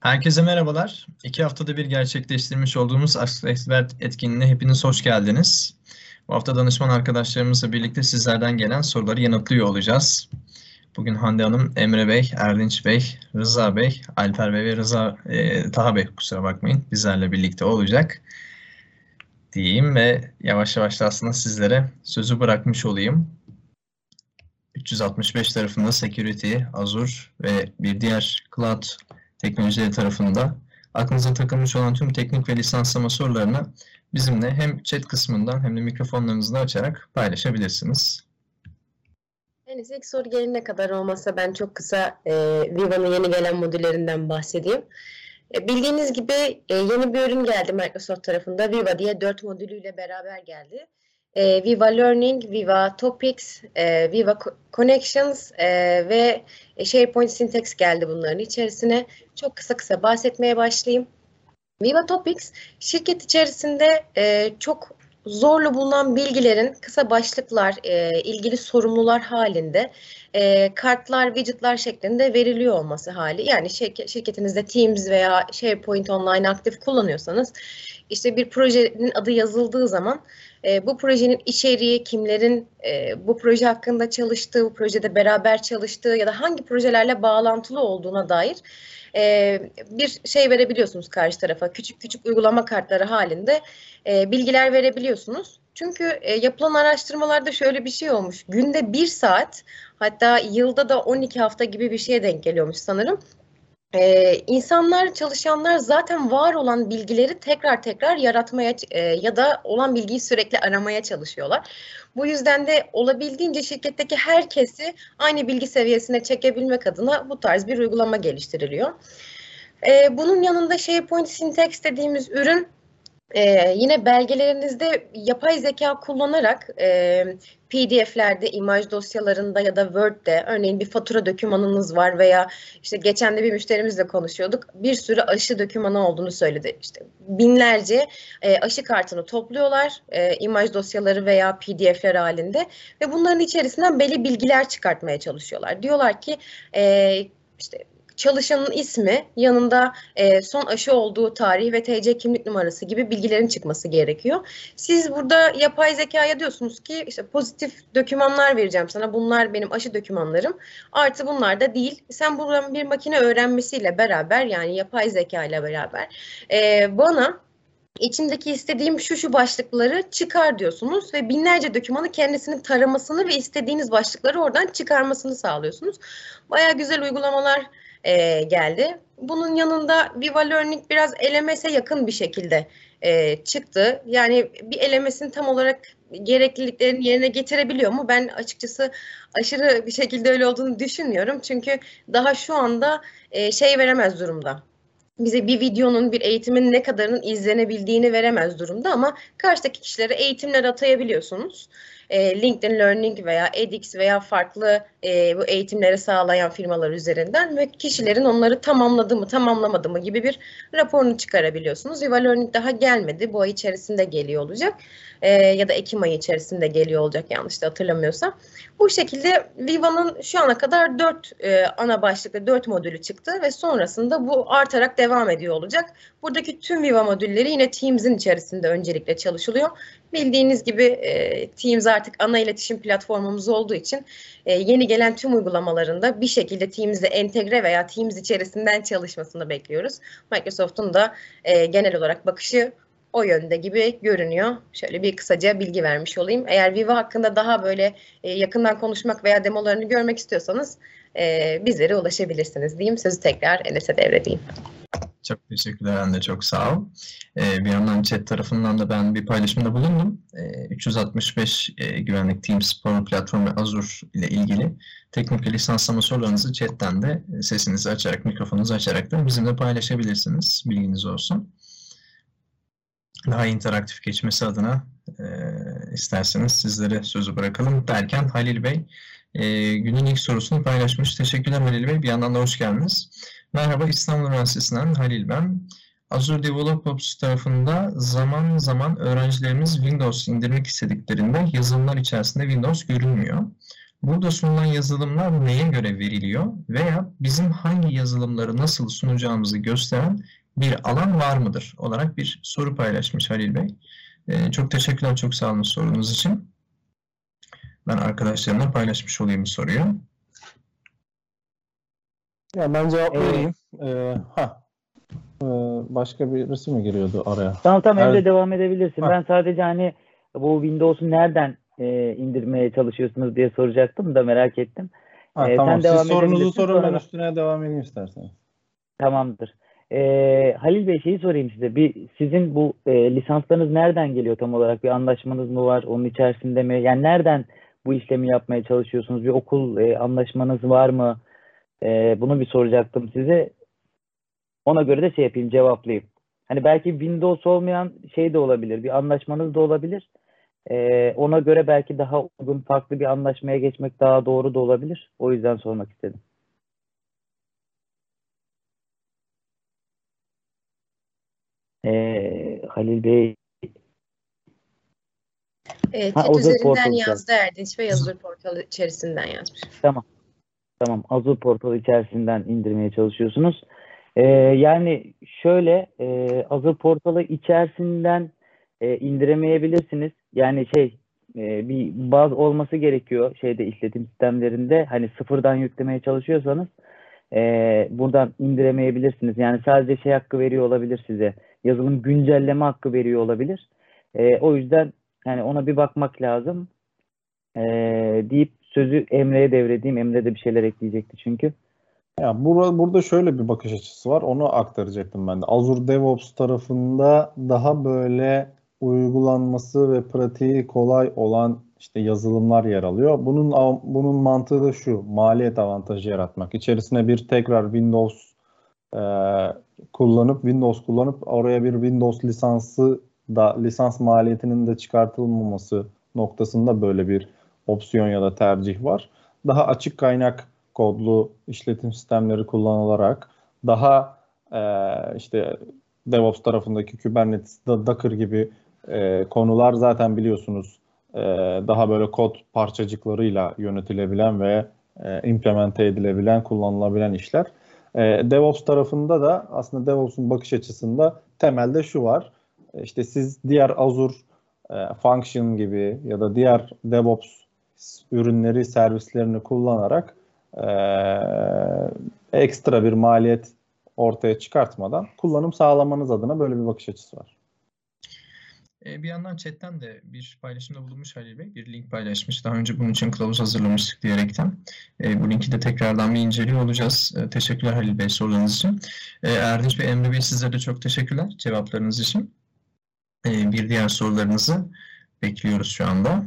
Herkese merhabalar. İki haftada bir gerçekleştirmiş olduğumuz Ask Expert etkinliğine hepiniz hoş geldiniz. Bu hafta danışman arkadaşlarımızla birlikte sizlerden gelen soruları yanıtlıyor olacağız. Bugün Hande Hanım, Emre Bey, Erdinç Bey, Rıza Bey, Alper Bey ve Rıza e, Taha Bey kusura bakmayın bizlerle birlikte olacak diyeyim ve yavaş yavaş da aslında sizlere sözü bırakmış olayım. 365 tarafında Security, Azure ve bir diğer Cloud teknolojileri tarafında aklınıza takılmış olan tüm teknik ve lisanslama sorularını bizimle hem chat kısmından hem de mikrofonlarınızı açarak paylaşabilirsiniz. Henüz ilk soru gelene kadar olmasa ben çok kısa e, Viva'nın yeni gelen modüllerinden bahsedeyim. E, bildiğiniz gibi e, yeni bir ürün geldi Microsoft tarafında. Viva diye dört modülüyle beraber geldi. E, Viva Learning, Viva Topics, e, Viva Connections e, ve SharePoint Syntax geldi bunların içerisine. Çok kısa kısa bahsetmeye başlayayım. Viva Topics şirket içerisinde e, çok zorlu bulunan bilgilerin kısa başlıklar, e, ilgili sorumlular halinde e, kartlar, widgetlar şeklinde veriliyor olması hali. Yani şirket, şirketinizde Teams veya SharePoint Online aktif kullanıyorsanız işte bir projenin adı yazıldığı zaman e, bu projenin içeriği, kimlerin e, bu proje hakkında çalıştığı, bu projede beraber çalıştığı ya da hangi projelerle bağlantılı olduğuna dair e, bir şey verebiliyorsunuz karşı tarafa. Küçük küçük uygulama kartları halinde e, bilgiler verebiliyorsunuz. Çünkü e, yapılan araştırmalarda şöyle bir şey olmuş. Günde bir saat hatta yılda da 12 hafta gibi bir şeye denk geliyormuş sanırım. Ee, insanlar, çalışanlar zaten var olan bilgileri tekrar tekrar yaratmaya e, ya da olan bilgiyi sürekli aramaya çalışıyorlar. Bu yüzden de olabildiğince şirketteki herkesi aynı bilgi seviyesine çekebilmek adına bu tarz bir uygulama geliştiriliyor. Ee, bunun yanında SharePoint Syntax dediğimiz ürün ee, yine belgelerinizde yapay zeka kullanarak e, PDF'lerde, imaj dosyalarında ya da Word'de örneğin bir fatura dokümanınız var veya işte geçen de bir müşterimizle konuşuyorduk. Bir sürü aşı dokümanı olduğunu söyledi. İşte binlerce e, aşı kartını topluyorlar e, imaj dosyaları veya PDF'ler halinde ve bunların içerisinden belli bilgiler çıkartmaya çalışıyorlar. Diyorlar ki e, işte çalışanın ismi, yanında e, son aşı olduğu tarih ve TC kimlik numarası gibi bilgilerin çıkması gerekiyor. Siz burada yapay zekaya diyorsunuz ki işte pozitif dokümanlar vereceğim sana. Bunlar benim aşı dokümanlarım. Artı bunlar da değil. Sen buradan bir makine öğrenmesiyle beraber yani yapay zeka ile beraber e, bana içindeki istediğim şu şu başlıkları çıkar diyorsunuz ve binlerce dokümanı kendisinin taramasını ve istediğiniz başlıkları oradan çıkarmasını sağlıyorsunuz. Baya güzel uygulamalar e, geldi. Bunun yanında Viva Learning biraz LMS'e yakın bir şekilde e, çıktı. Yani bir LMS'in tam olarak gerekliliklerini yerine getirebiliyor mu? Ben açıkçası aşırı bir şekilde öyle olduğunu düşünmüyorum. Çünkü daha şu anda e, şey veremez durumda bize bir videonun, bir eğitimin ne kadarının izlenebildiğini veremez durumda ama karşıdaki kişilere eğitimler atayabiliyorsunuz e, LinkedIn Learning veya edX veya farklı e, bu eğitimleri sağlayan firmalar üzerinden ve kişilerin onları tamamladı mı tamamlamadı mı gibi bir raporunu çıkarabiliyorsunuz. Viva Learning daha gelmedi. Bu ay içerisinde geliyor olacak. E, ya da Ekim ayı içerisinde geliyor olacak yanlış da hatırlamıyorsam. Bu şekilde Viva'nın şu ana kadar dört e, ana başlıklı dört modülü çıktı ve sonrasında bu artarak devam ediyor olacak. Buradaki tüm Viva modülleri yine Teams'in içerisinde öncelikle çalışılıyor. Bildiğiniz gibi e, Teams artık ana iletişim platformumuz olduğu için e, yeni gelen tüm uygulamalarında bir şekilde Teams'e entegre veya Teams içerisinden çalışmasını bekliyoruz. Microsoft'un da e, genel olarak bakışı o yönde gibi görünüyor. Şöyle bir kısaca bilgi vermiş olayım. Eğer Viva hakkında daha böyle e, yakından konuşmak veya demolarını görmek istiyorsanız e, bizlere ulaşabilirsiniz diyeyim. Sözü tekrar Enes'e devredeyim. Çok teşekkürler Hande, çok sağ ol. Ee, bir yandan chat tarafından da ben bir paylaşımda bulundum. Ee, 365 e, güvenlik Teams Power Platform ve Azure ile ilgili teknik lisanslama sorularınızı chatten de sesinizi açarak, mikrofonunuzu açarak da bizimle paylaşabilirsiniz. Bilginiz olsun. Daha interaktif geçmesi adına e, isterseniz sizlere sözü bırakalım derken Halil Bey e, günün ilk sorusunu paylaşmış. Teşekkürler Halil Bey. Bir yandan da hoş geldiniz. Merhaba İstanbul Üniversitesi'nden Halil ben. Azure Developers tarafında zaman zaman öğrencilerimiz Windows indirmek istediklerinde yazılımlar içerisinde Windows görünmüyor. Burada sunulan yazılımlar neye göre veriliyor veya bizim hangi yazılımları nasıl sunacağımızı gösteren bir alan var mıdır olarak bir soru paylaşmış Halil Bey. Ee, çok teşekkürler, çok sağ olun sorunuz için. Ben arkadaşlarımla paylaşmış olayım soruyu. Ya ben cevap Ee, vereyim. Ee, ha. Ee, başka birisi mi giriyordu araya? Tamam tamam Emre Evet. devam edebilirsin. Ha. Ben sadece hani bu Windows'u nereden e, indirmeye çalışıyorsunuz diye soracaktım da merak ettim. Ha, Ee, tamam. sen Siz devam sorunuzu sorun sonra ben- üstüne devam edeyim isterseniz. Tamamdır. Ee, Halil Bey şeyi sorayım size. Bir sizin bu e, lisanslarınız nereden geliyor tam olarak? Bir anlaşmanız mı var? Onun içerisinde mi? Yani nereden bu işlemi yapmaya çalışıyorsunuz? Bir okul e, anlaşmanız var mı? E, bunu bir soracaktım size. Ona göre de şey yapayım, cevaplayayım. Hani belki Windows olmayan şey de olabilir. Bir anlaşmanız da olabilir. E, ona göre belki daha uygun farklı bir anlaşmaya geçmek daha doğru da olabilir. O yüzden sormak istedim. E, Halil Bey E, Ha, üzerinden Portal yazdı Erdinç ve Azure portalı içerisinden yazmış. Tamam, Azure portalı içerisinden indirmeye çalışıyorsunuz. Ee, yani şöyle, e, Azure portalı içerisinden e, indiremeyebilirsiniz. Yani şey, e, bir baz olması gerekiyor şeyde işletim sistemlerinde. Hani sıfırdan yüklemeye çalışıyorsanız e, buradan indiremeyebilirsiniz. Yani sadece şey hakkı veriyor olabilir size. Yazılım güncelleme hakkı veriyor olabilir. E, o yüzden yani ona bir bakmak lazım. E, deyip sözü Emre'ye devredeyim. Emre de bir şeyler ekleyecekti çünkü. Ya bura, burada şöyle bir bakış açısı var. Onu aktaracaktım ben de. Azure DevOps tarafında daha böyle uygulanması ve pratiği kolay olan işte yazılımlar yer alıyor. Bunun bunun mantığı da şu. Maliyet avantajı yaratmak. İçerisine bir tekrar Windows e, kullanıp Windows kullanıp oraya bir Windows lisansı da lisans maliyetinin de çıkartılmaması noktasında böyle bir opsiyon ya da tercih var. Daha açık kaynak kodlu işletim sistemleri kullanılarak daha e, işte DevOps tarafındaki Kubernetes, Docker gibi e, konular zaten biliyorsunuz e, daha böyle kod parçacıklarıyla yönetilebilen ve e, implemente edilebilen, kullanılabilen işler. E, DevOps tarafında da aslında DevOps'un bakış açısında temelde şu var. E, İşte siz diğer Azure e, Function gibi ya da diğer DevOps ürünleri, servislerini kullanarak e, ekstra bir maliyet ortaya çıkartmadan kullanım sağlamanız adına böyle bir bakış açısı var. E, bir yandan chatten de bir paylaşımda bulunmuş Halil Bey. Bir link paylaşmış. Daha önce bunun için kılavuz hazırlamıştık diyerekten. E, bu linki de tekrardan bir inceliyor olacağız. E, teşekkürler Halil Bey sorularınız için. E, Erdinç Bey, Emre Bey sizlere de çok teşekkürler cevaplarınız için. E, bir diğer sorularınızı bekliyoruz şu anda.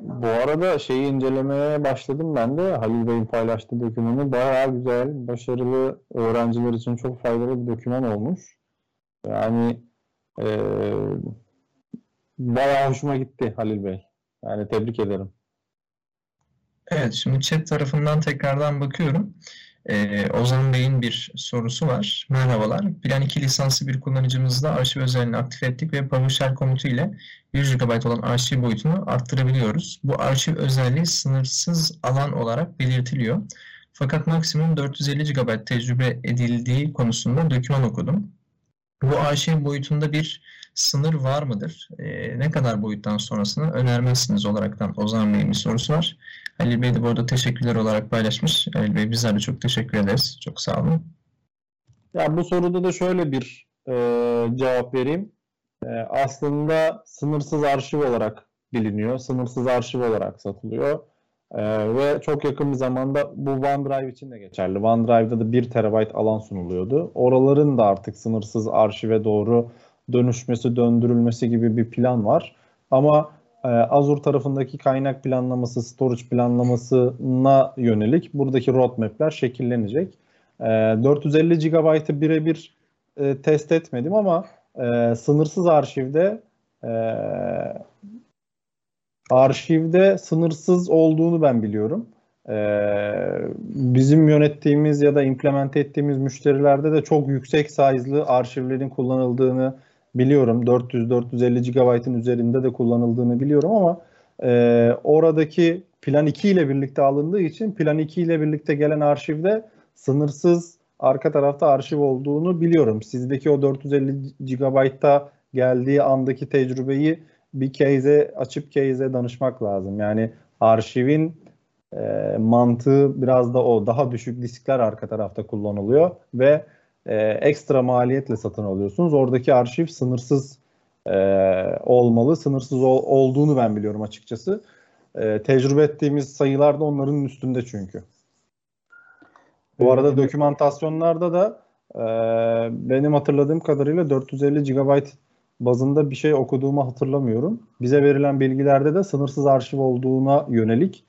Bu arada şeyi incelemeye başladım ben de. Halil Bey'in paylaştığı dokümanı bayağı güzel, başarılı, öğrenciler için çok faydalı bir doküman olmuş. Yani e, bayağı hoşuma gitti Halil Bey. Yani tebrik ederim. Evet, şimdi chat tarafından tekrardan bakıyorum. Ee, Ozan Bey'in bir sorusu var. Merhabalar. Plan 2 lisanslı bir kullanıcımızda arşiv özelliğini aktif ettik ve PowerShell komutu ile 100 GB olan arşiv boyutunu arttırabiliyoruz. Bu arşiv özelliği sınırsız alan olarak belirtiliyor. Fakat maksimum 450 GB tecrübe edildiği konusunda doküman okudum. Bu arşiv boyutunda bir sınır var mıdır? Ee, ne kadar boyuttan sonrasını önermezsiniz olaraktan Ozan Bey'in bir sorusu var. Halil Bey de bu arada teşekkürler olarak paylaşmış. Halil Bey bizler de çok teşekkür ederiz. Çok sağ olun. Ya bu soruda da şöyle bir e, cevap vereyim. E, aslında sınırsız arşiv olarak biliniyor. Sınırsız arşiv olarak satılıyor. E, ve çok yakın bir zamanda bu OneDrive için de geçerli. OneDrive'da da 1 TB alan sunuluyordu. Oraların da artık sınırsız arşive doğru dönüşmesi, döndürülmesi gibi bir plan var. Ama e, Azure tarafındaki kaynak planlaması, storage planlamasına yönelik buradaki roadmap'ler şekillenecek. E, 450 GB'ı birebir e, test etmedim ama e, sınırsız arşivde e, arşivde sınırsız olduğunu ben biliyorum. E, bizim yönettiğimiz ya da implemente ettiğimiz müşterilerde de çok yüksek size'lı arşivlerin kullanıldığını biliyorum. 400-450 GB'ın üzerinde de kullanıldığını biliyorum ama e, oradaki Plan 2 ile birlikte alındığı için Plan 2 ile birlikte gelen arşivde sınırsız arka tarafta arşiv olduğunu biliyorum. Sizdeki o 450 GB'da geldiği andaki tecrübeyi bir case'e açıp case'e danışmak lazım. Yani arşivin e, mantığı biraz da o. Daha düşük diskler arka tarafta kullanılıyor ve e, ekstra maliyetle satın alıyorsunuz. Oradaki arşiv sınırsız e, olmalı. Sınırsız ol, olduğunu ben biliyorum açıkçası. E, tecrübe ettiğimiz sayılar da onların üstünde çünkü. Bu arada dokümantasyonlarda da e, benim hatırladığım kadarıyla 450 GB bazında bir şey okuduğumu hatırlamıyorum. Bize verilen bilgilerde de sınırsız arşiv olduğuna yönelik.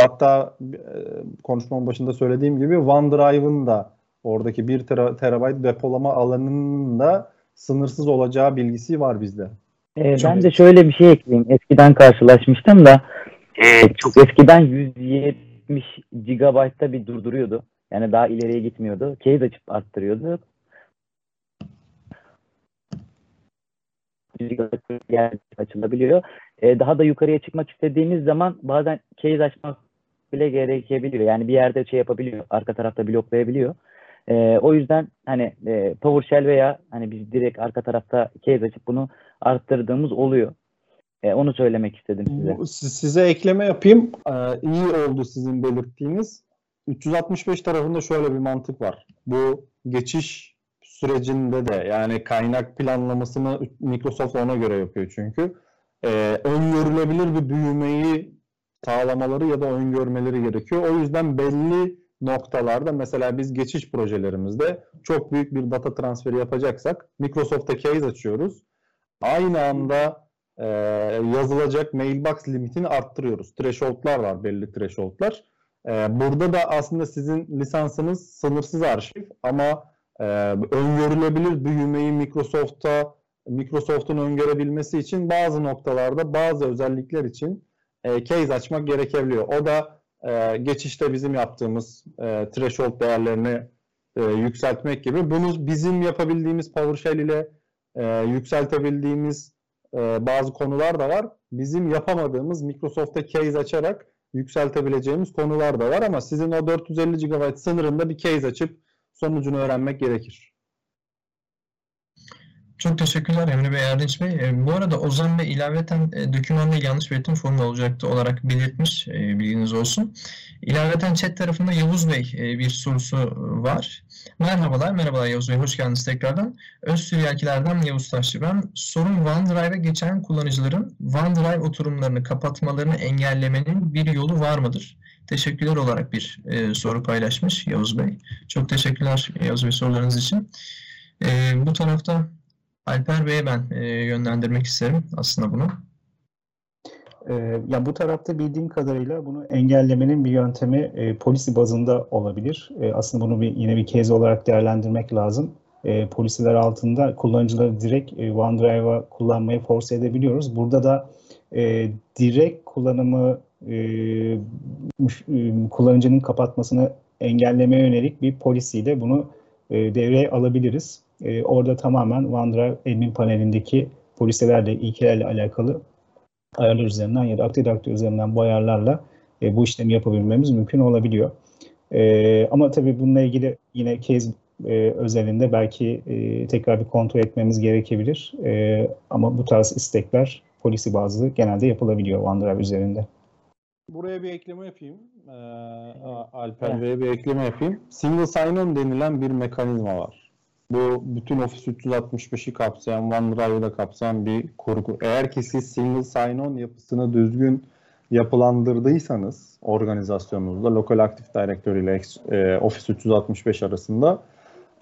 Hatta e, konuşmamın başında söylediğim gibi OneDrive'ın da oradaki 1 tera, terabayt depolama alanının da sınırsız olacağı bilgisi var bizde. Ee, ben de şöyle bir şey ekleyeyim. Eskiden karşılaşmıştım da e, çok eskiden 170 GB'da bir durduruyordu. Yani daha ileriye gitmiyordu. Case açıp arttırıyordu. açılabiliyor. Ee, daha da yukarıya çıkmak istediğimiz zaman bazen case açmak bile gerekebiliyor. Yani bir yerde şey yapabiliyor. Arka tarafta bloklayabiliyor. Ee, o yüzden hani e, PowerShell veya hani biz direkt arka tarafta case açıp bunu arttırdığımız oluyor. E, onu söylemek istedim size. Size ekleme yapayım. Ee, iyi oldu sizin belirttiğiniz. 365 tarafında şöyle bir mantık var. Bu geçiş sürecinde de yani kaynak planlamasını Microsoft ona göre yapıyor çünkü. Ee, öngörülebilir bir büyümeyi sağlamaları ya da öngörmeleri gerekiyor. O yüzden belli noktalarda mesela biz geçiş projelerimizde çok büyük bir data transferi yapacaksak Microsoft'ta case açıyoruz. Aynı anda e, yazılacak mailbox limitini arttırıyoruz. Threshold'lar var belli threshold'lar. E, burada da aslında sizin lisansınız sınırsız arşiv ama e, öngörülebilir büyümeyi Microsoft'ta Microsoft'un öngörebilmesi için bazı noktalarda bazı özellikler için e, case açmak gerekebiliyor. O da e, geçişte bizim yaptığımız e, threshold değerlerini e, yükseltmek gibi. Bunu bizim yapabildiğimiz PowerShell ile e, yükseltebildiğimiz e, bazı konular da var. Bizim yapamadığımız Microsoft'ta case açarak yükseltebileceğimiz konular da var ama sizin o 450 GB sınırında bir case açıp sonucunu öğrenmek gerekir. Çok teşekkürler Emre Bey, Erdinç Bey. E, bu arada Ozan Bey ilaveten e, dokümanda yanlış belirtim formu olacaktı olarak belirtmiş, e, bilginiz olsun. İlaveten chat tarafında Yavuz Bey e, bir sorusu var. Merhabalar, merhabalar Yavuz Bey, hoş geldiniz tekrardan. Özsüryakilerden Yavuz Taşçı ben. Sorun OneDrive'a geçen kullanıcıların OneDrive oturumlarını kapatmalarını engellemenin bir yolu var mıdır? Teşekkürler olarak bir e, soru paylaşmış Yavuz Bey. Çok teşekkürler Yavuz Bey sorularınız için. E, bu tarafta Alper Bey'e ben e, yönlendirmek isterim aslında bunu. E, ya bu tarafta bildiğim kadarıyla bunu engellemenin bir yöntemi e, polisi bazında olabilir. E, aslında bunu bir, yine bir kez olarak değerlendirmek lazım. E, polisiler altında kullanıcıları direkt e, OneDrive'a kullanmayı force edebiliyoruz. Burada da e, direkt kullanımı e, kullanıcının kapatmasını engellemeye yönelik bir polisiyle bunu e, devreye alabiliriz. E, orada tamamen OneDrive admin panelindeki poliselerle, ilkelerle alakalı ayarlar üzerinden ya da Active Directory üzerinden bu ayarlarla e, bu işlemi yapabilmemiz mümkün olabiliyor. E, ama tabii bununla ilgili yine case e, özelinde belki e, tekrar bir kontrol etmemiz gerekebilir. E, ama bu tarz istekler polisi bazlı genelde yapılabiliyor OneDrive üzerinde. Buraya bir ekleme yapayım. Ee, Alper Bey'e bir ekleme yapayım. Single sign-on denilen bir mekanizma var. Bu bütün Office 365'i kapsayan, OneDrive'ı da kapsayan bir kurgu. Eğer ki siz single sign-on yapısını düzgün yapılandırdıysanız organizasyonunuzda Local Active Directory ile e, Office 365 arasında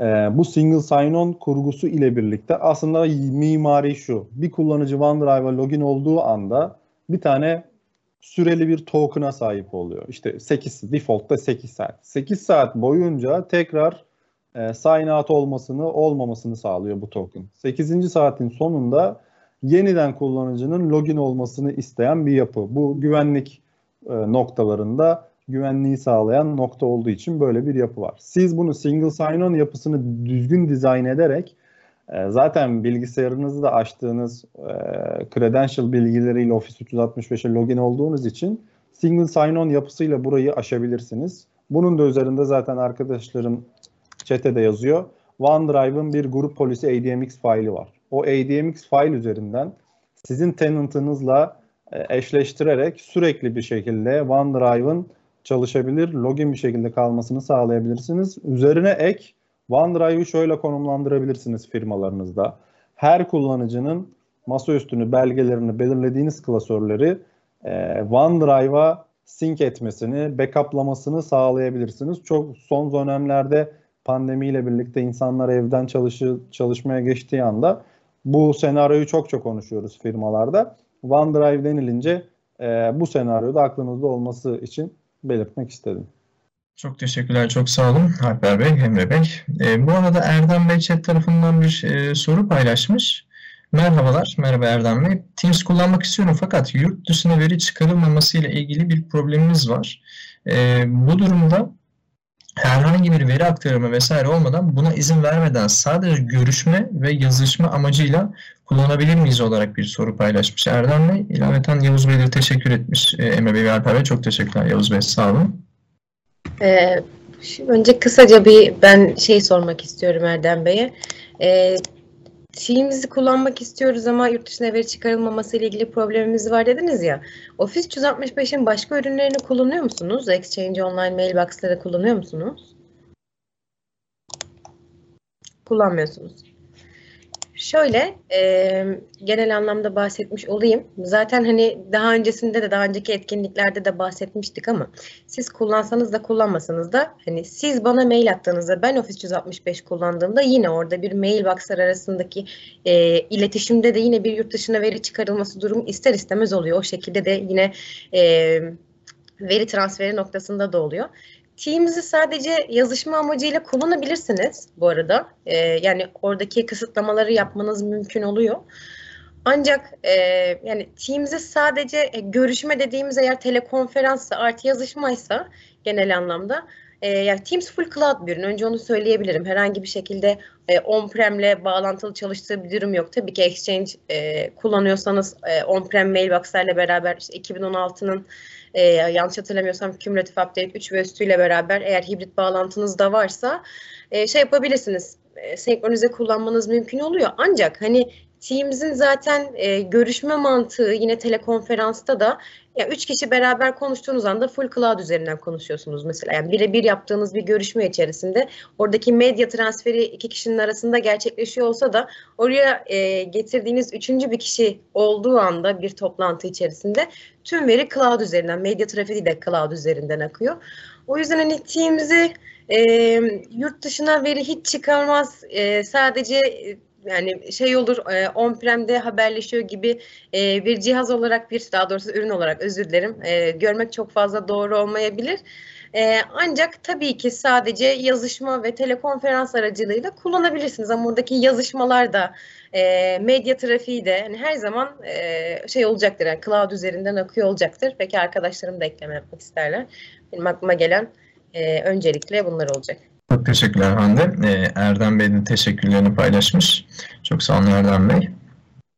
e, bu single sign-on kurgusu ile birlikte aslında mimari şu. Bir kullanıcı OneDrive'a login olduğu anda bir tane süreli bir token'a sahip oluyor. İşte 8 default'ta 8 saat. 8 saat boyunca tekrar e, sign out olmasını olmamasını sağlıyor bu token. 8. saatin sonunda yeniden kullanıcının login olmasını isteyen bir yapı. Bu güvenlik e, noktalarında güvenliği sağlayan nokta olduğu için böyle bir yapı var. Siz bunu single sign-on yapısını düzgün dizayn ederek e, zaten bilgisayarınızı da açtığınız e, credential bilgileriyle Office 365'e login olduğunuz için single sign-on yapısıyla burayı aşabilirsiniz. Bunun da üzerinde zaten arkadaşlarım chat'e yazıyor. OneDrive'ın bir grup polisi ADMX faili var. O ADMX fail üzerinden sizin tenant'ınızla e, eşleştirerek sürekli bir şekilde OneDrive'ın çalışabilir, login bir şekilde kalmasını sağlayabilirsiniz. Üzerine ek OneDrive'ı şöyle konumlandırabilirsiniz firmalarınızda. Her kullanıcının masaüstünü belgelerini belirlediğiniz klasörleri e, OneDrive'a sync etmesini, backuplamasını sağlayabilirsiniz. Çok son dönemlerde pandemiyle birlikte insanlar evden çalışı, çalışmaya geçtiği anda bu senaryoyu çok çok konuşuyoruz firmalarda. OneDrive denilince e, bu senaryoda aklınızda olması için belirtmek istedim. Çok teşekkürler, çok sağ olun Alper Bey, Emre Bey. E, bu arada Erdem Bey chat tarafından bir e, soru paylaşmış. Merhabalar, merhaba Erdem Bey. Teams kullanmak istiyorum fakat yurt dışına veri çıkarılmaması ile ilgili bir problemimiz var. E, bu durumda herhangi bir veri aktarımı vesaire olmadan buna izin vermeden sadece görüşme ve yazışma amacıyla kullanabilir miyiz olarak bir soru paylaşmış Erdem Bey. İlaveten Yavuz Bey de teşekkür etmiş. E, Emre Bey ve Alper Bey çok teşekkürler Yavuz Bey sağ olun. Ee, önce kısaca bir ben şey sormak istiyorum Erdem Bey'e. Ee, Teams'i kullanmak istiyoruz ama yurt dışına veri çıkarılmaması ile ilgili problemimiz var dediniz ya. Office 365'in başka ürünlerini kullanıyor musunuz? Exchange Online Mailbox'ları kullanıyor musunuz? Kullanmıyorsunuz. Şöyle e, genel anlamda bahsetmiş olayım. Zaten hani daha öncesinde de daha önceki etkinliklerde de bahsetmiştik ama siz kullansanız da kullanmasanız da hani siz bana mail attığınızda ben Office 365 kullandığımda yine orada bir mailboxlar arasındaki e, iletişimde de yine bir yurt dışına veri çıkarılması durumu ister istemez oluyor. O şekilde de yine e, veri transferi noktasında da oluyor. Teams'i sadece yazışma amacıyla kullanabilirsiniz bu arada. E, yani oradaki kısıtlamaları yapmanız mümkün oluyor. Ancak e, yani Teams'i sadece e, görüşme dediğimiz eğer telekonferanssa artı yazışmaysa genel anlamda e, yani Teams full cloud bir ürün. Önce onu söyleyebilirim. Herhangi bir şekilde e, on-prem'le bağlantılı çalıştığı bir durum yok. Tabii ki Exchange e, kullanıyorsanız e, on-prem mailbox'larla beraber işte 2016'nın e, yanlış hatırlamıyorsam Cumulative Update 3 ve üstüyle beraber eğer hibrit bağlantınız da varsa e, şey yapabilirsiniz. E, senkronize kullanmanız mümkün oluyor. Ancak hani Teams'in zaten e, görüşme mantığı yine telekonferansta da ya üç kişi beraber konuştuğunuz anda full cloud üzerinden konuşuyorsunuz mesela. Yani birebir yaptığınız bir görüşme içerisinde oradaki medya transferi iki kişinin arasında gerçekleşiyor olsa da oraya e, getirdiğiniz üçüncü bir kişi olduğu anda bir toplantı içerisinde tüm veri cloud üzerinden, medya trafiği de cloud üzerinden akıyor. O yüzden hani Teams'i e, yurt dışına veri hiç çıkarmaz. E, sadece yani şey olur e, on-prem'de haberleşiyor gibi e, bir cihaz olarak bir daha doğrusu ürün olarak özür dilerim e, görmek çok fazla doğru olmayabilir. E, ancak tabii ki sadece yazışma ve telekonferans aracılığıyla kullanabilirsiniz ama oradaki yazışmalar da e, medya trafiği de hani her zaman e, şey olacaktır yani cloud üzerinden akıyor olacaktır. Peki arkadaşlarım da ekleme yapmak isterler. Benim aklıma gelen e, öncelikle bunlar olacak. Çok teşekkürler Hande. Ee, Erdem Bey de teşekkürlerini paylaşmış. Çok sağ olun Erdem Bey.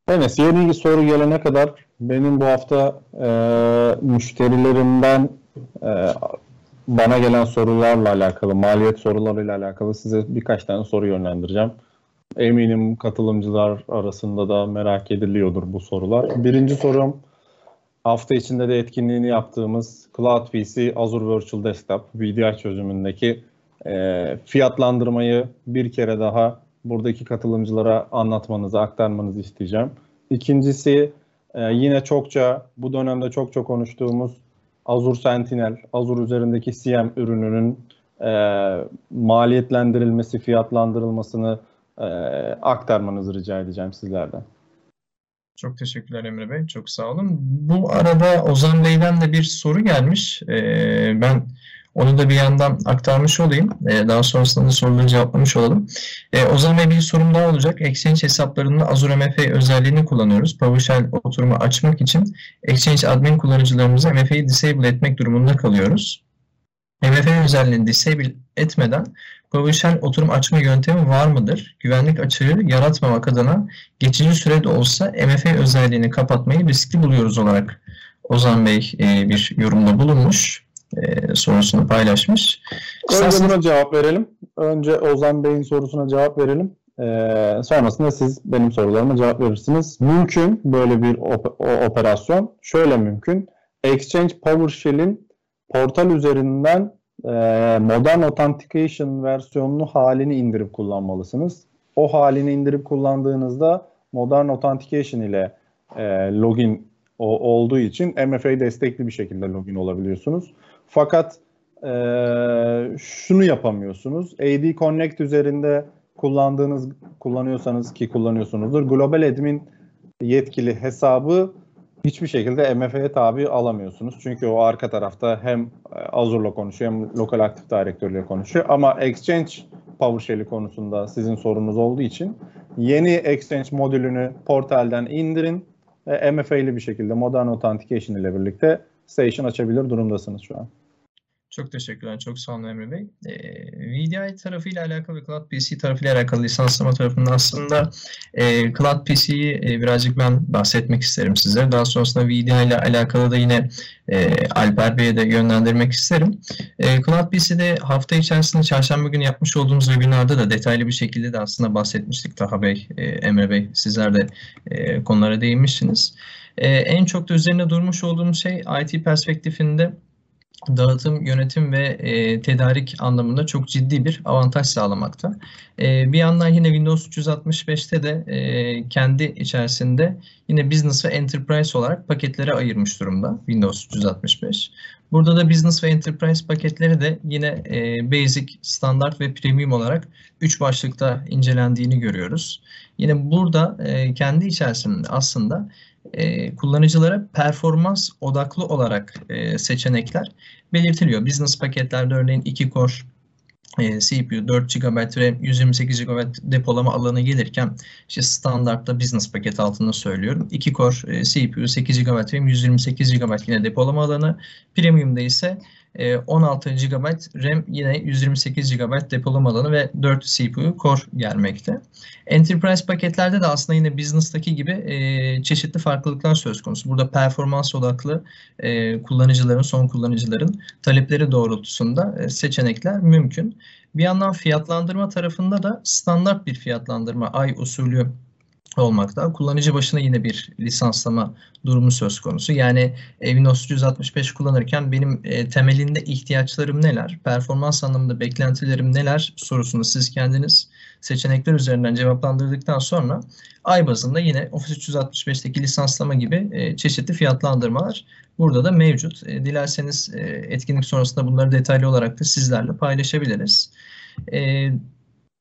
Evet, yeni soru gelene kadar benim bu hafta e, müşterilerimden e, bana gelen sorularla alakalı, maliyet sorularıyla alakalı size birkaç tane soru yönlendireceğim. Eminim katılımcılar arasında da merak ediliyordur bu sorular. Birinci sorum hafta içinde de etkinliğini yaptığımız Cloud PC Azure Virtual Desktop VDI çözümündeki e, fiyatlandırmayı bir kere daha buradaki katılımcılara anlatmanızı, aktarmanızı isteyeceğim. İkincisi e, yine çokça bu dönemde çok çok konuştuğumuz Azure Sentinel, Azure üzerindeki CM ürününün e, maliyetlendirilmesi, fiyatlandırılmasını e, aktarmanızı rica edeceğim sizlerden. Çok teşekkürler Emre Bey. Çok sağ olun. Bu arada Ozan Bey'den de bir soru gelmiş. Ee, ben onu da bir yandan aktarmış olayım. E, daha sonrasında da soruları cevaplamış olalım. E, o zaman bir sorum daha olacak. Exchange hesaplarında Azure MFA özelliğini kullanıyoruz. PowerShell oturumu açmak için Exchange admin kullanıcılarımıza MFA'yı disable etmek durumunda kalıyoruz. MFA özelliğini disable etmeden PowerShell oturum açma yöntemi var mıdır? Güvenlik açığı yaratmamak adına geçici sürede olsa MFA özelliğini kapatmayı riskli buluyoruz olarak Ozan Bey e, bir yorumda bulunmuş. E, sorusunu paylaşmış. Önce buna cevap verelim. Önce Ozan Bey'in sorusuna cevap verelim. Ee, sonrasında siz benim sorularıma cevap verirsiniz. Mümkün böyle bir op- operasyon. Şöyle mümkün. Exchange PowerShell'in portal üzerinden e, Modern Authentication versiyonunu halini indirip kullanmalısınız. O halini indirip kullandığınızda Modern Authentication ile e, login o, olduğu için MFA destekli bir şekilde login olabiliyorsunuz. Fakat e, şunu yapamıyorsunuz. AD Connect üzerinde kullandığınız kullanıyorsanız ki kullanıyorsunuzdur. Global admin yetkili hesabı hiçbir şekilde MFA'ya tabi alamıyorsunuz. Çünkü o arka tarafta hem Azure'la konuşuyor hem lokal Active Directory ile konuşuyor. Ama Exchange PowerShell'i konusunda sizin sorunuz olduğu için yeni Exchange modülünü portalden indirin. ve MFA'li bir şekilde Modern Authentication ile birlikte Station açabilir durumdasınız şu an. Çok teşekkürler. Çok sağ olun Emre Bey. E, VDI tarafıyla alakalı ve Cloud PC tarafıyla alakalı lisanslama tarafında aslında e, Cloud PC'yi e, birazcık ben bahsetmek isterim size. Daha sonrasında VDI ile alakalı da yine e, Alper Bey'e de yönlendirmek isterim. E, Cloud PC'de hafta içerisinde çarşamba günü yapmış olduğumuz webinarda da detaylı bir şekilde de aslında bahsetmiştik Taha Bey, e, Emre Bey. Sizler de e, konulara değinmişsiniz. E, en çok da üzerine durmuş olduğum şey IT perspektifinde dağıtım, yönetim ve e, tedarik anlamında çok ciddi bir avantaj sağlamakta. E, bir yandan yine Windows 365'te de e, kendi içerisinde yine Business ve Enterprise olarak paketlere ayırmış durumda Windows 365. Burada da Business ve Enterprise paketleri de yine e, Basic, Standart ve Premium olarak 3 başlıkta incelendiğini görüyoruz. Yine burada e, kendi içerisinde aslında e, kullanıcılara performans odaklı olarak seçenekler belirtiliyor. Business paketlerde örneğin 2 core CPU 4 GB ve 128 GB depolama alanı gelirken işte standartta business paket altında söylüyorum. 2 core CPU 8 GB ve 128 GB yine depolama alanı. Premium'da ise 16 e, GB RAM yine 128 GB depolama alanı ve 4 CPU core gelmekte. Enterprise paketlerde de aslında yine business'taki gibi e, çeşitli farklılıklar söz konusu. Burada performans odaklı e, kullanıcıların, son kullanıcıların talepleri doğrultusunda e, seçenekler mümkün. Bir yandan fiyatlandırma tarafında da standart bir fiyatlandırma ay usulü olmakta. Kullanıcı başına yine bir lisanslama durumu söz konusu. Yani Windows 365 kullanırken benim e, temelinde ihtiyaçlarım neler, performans anlamında beklentilerim neler sorusunu siz kendiniz seçenekler üzerinden cevaplandırdıktan sonra ay bazında yine Office 365'teki lisanslama gibi e, çeşitli fiyatlandırmalar burada da mevcut. E, dilerseniz e, etkinlik sonrasında bunları detaylı olarak da sizlerle paylaşabiliriz. E,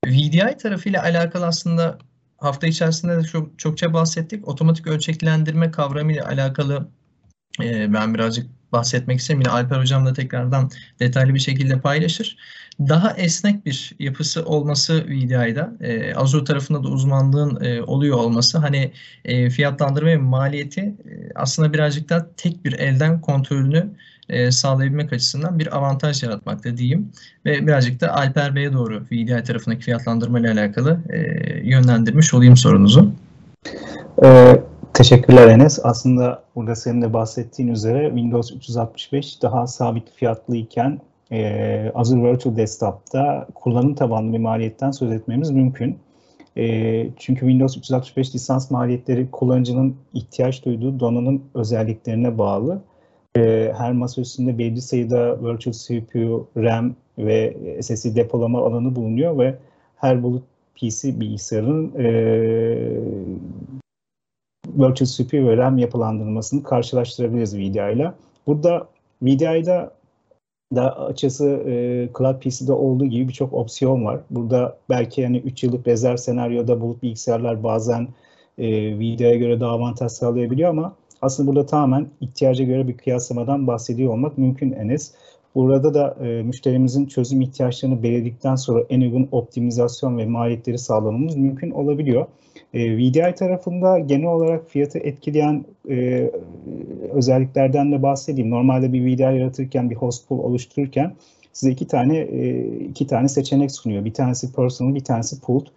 VDI tarafıyla alakalı aslında hafta içerisinde de çok çokça bahsettik. Otomatik ölçeklendirme kavramı ile alakalı e, ben birazcık bahsetmek isterim. Yine Alper Hocam da tekrardan detaylı bir şekilde paylaşır. Daha esnek bir yapısı olması VDI'da, e, Azure tarafında da uzmanlığın e, oluyor olması hani e, fiyatlandırma ve maliyeti e, aslında birazcık daha tek bir elden kontrolünü e, sağlayabilmek açısından bir avantaj yaratmakta diyeyim. Ve birazcık da Alper Bey'e doğru VDI tarafındaki fiyatlandırma ile alakalı e, yönlendirmiş olayım sorunuzu. Ee, teşekkürler Enes. Aslında burada senin de bahsettiğin üzere Windows 365 daha sabit fiyatlı iken e, Azure Virtual Desktop'ta kullanım tabanlı bir maliyetten söz etmemiz mümkün. E, çünkü Windows 365 lisans maliyetleri kullanıcının ihtiyaç duyduğu donanım özelliklerine bağlı e, her masa üstünde belirli sayıda virtual CPU, RAM ve SSD depolama alanı bulunuyor ve her bulut PC bilgisayarın e, virtual CPU ve RAM yapılandırılmasını karşılaştırabiliriz VDI ile. Burada VDI'da da açısı e, Cloud PC'de olduğu gibi birçok opsiyon var. Burada belki yani 3 yıllık rezerv senaryoda bulut bilgisayarlar bazen e, VDI'ye göre daha avantaj sağlayabiliyor ama aslında burada tamamen ihtiyaca göre bir kıyaslamadan bahsediyor olmak mümkün Enes. Burada da e, müşterimizin çözüm ihtiyaçlarını belirledikten sonra en uygun optimizasyon ve maliyetleri sağlamamız mümkün olabiliyor. E, VDI tarafında genel olarak fiyatı etkileyen e, özelliklerden de bahsedeyim. Normalde bir VDI yaratırken, bir host pool oluştururken size iki tane e, iki tane seçenek sunuyor. Bir tanesi personal, bir tanesi pooled.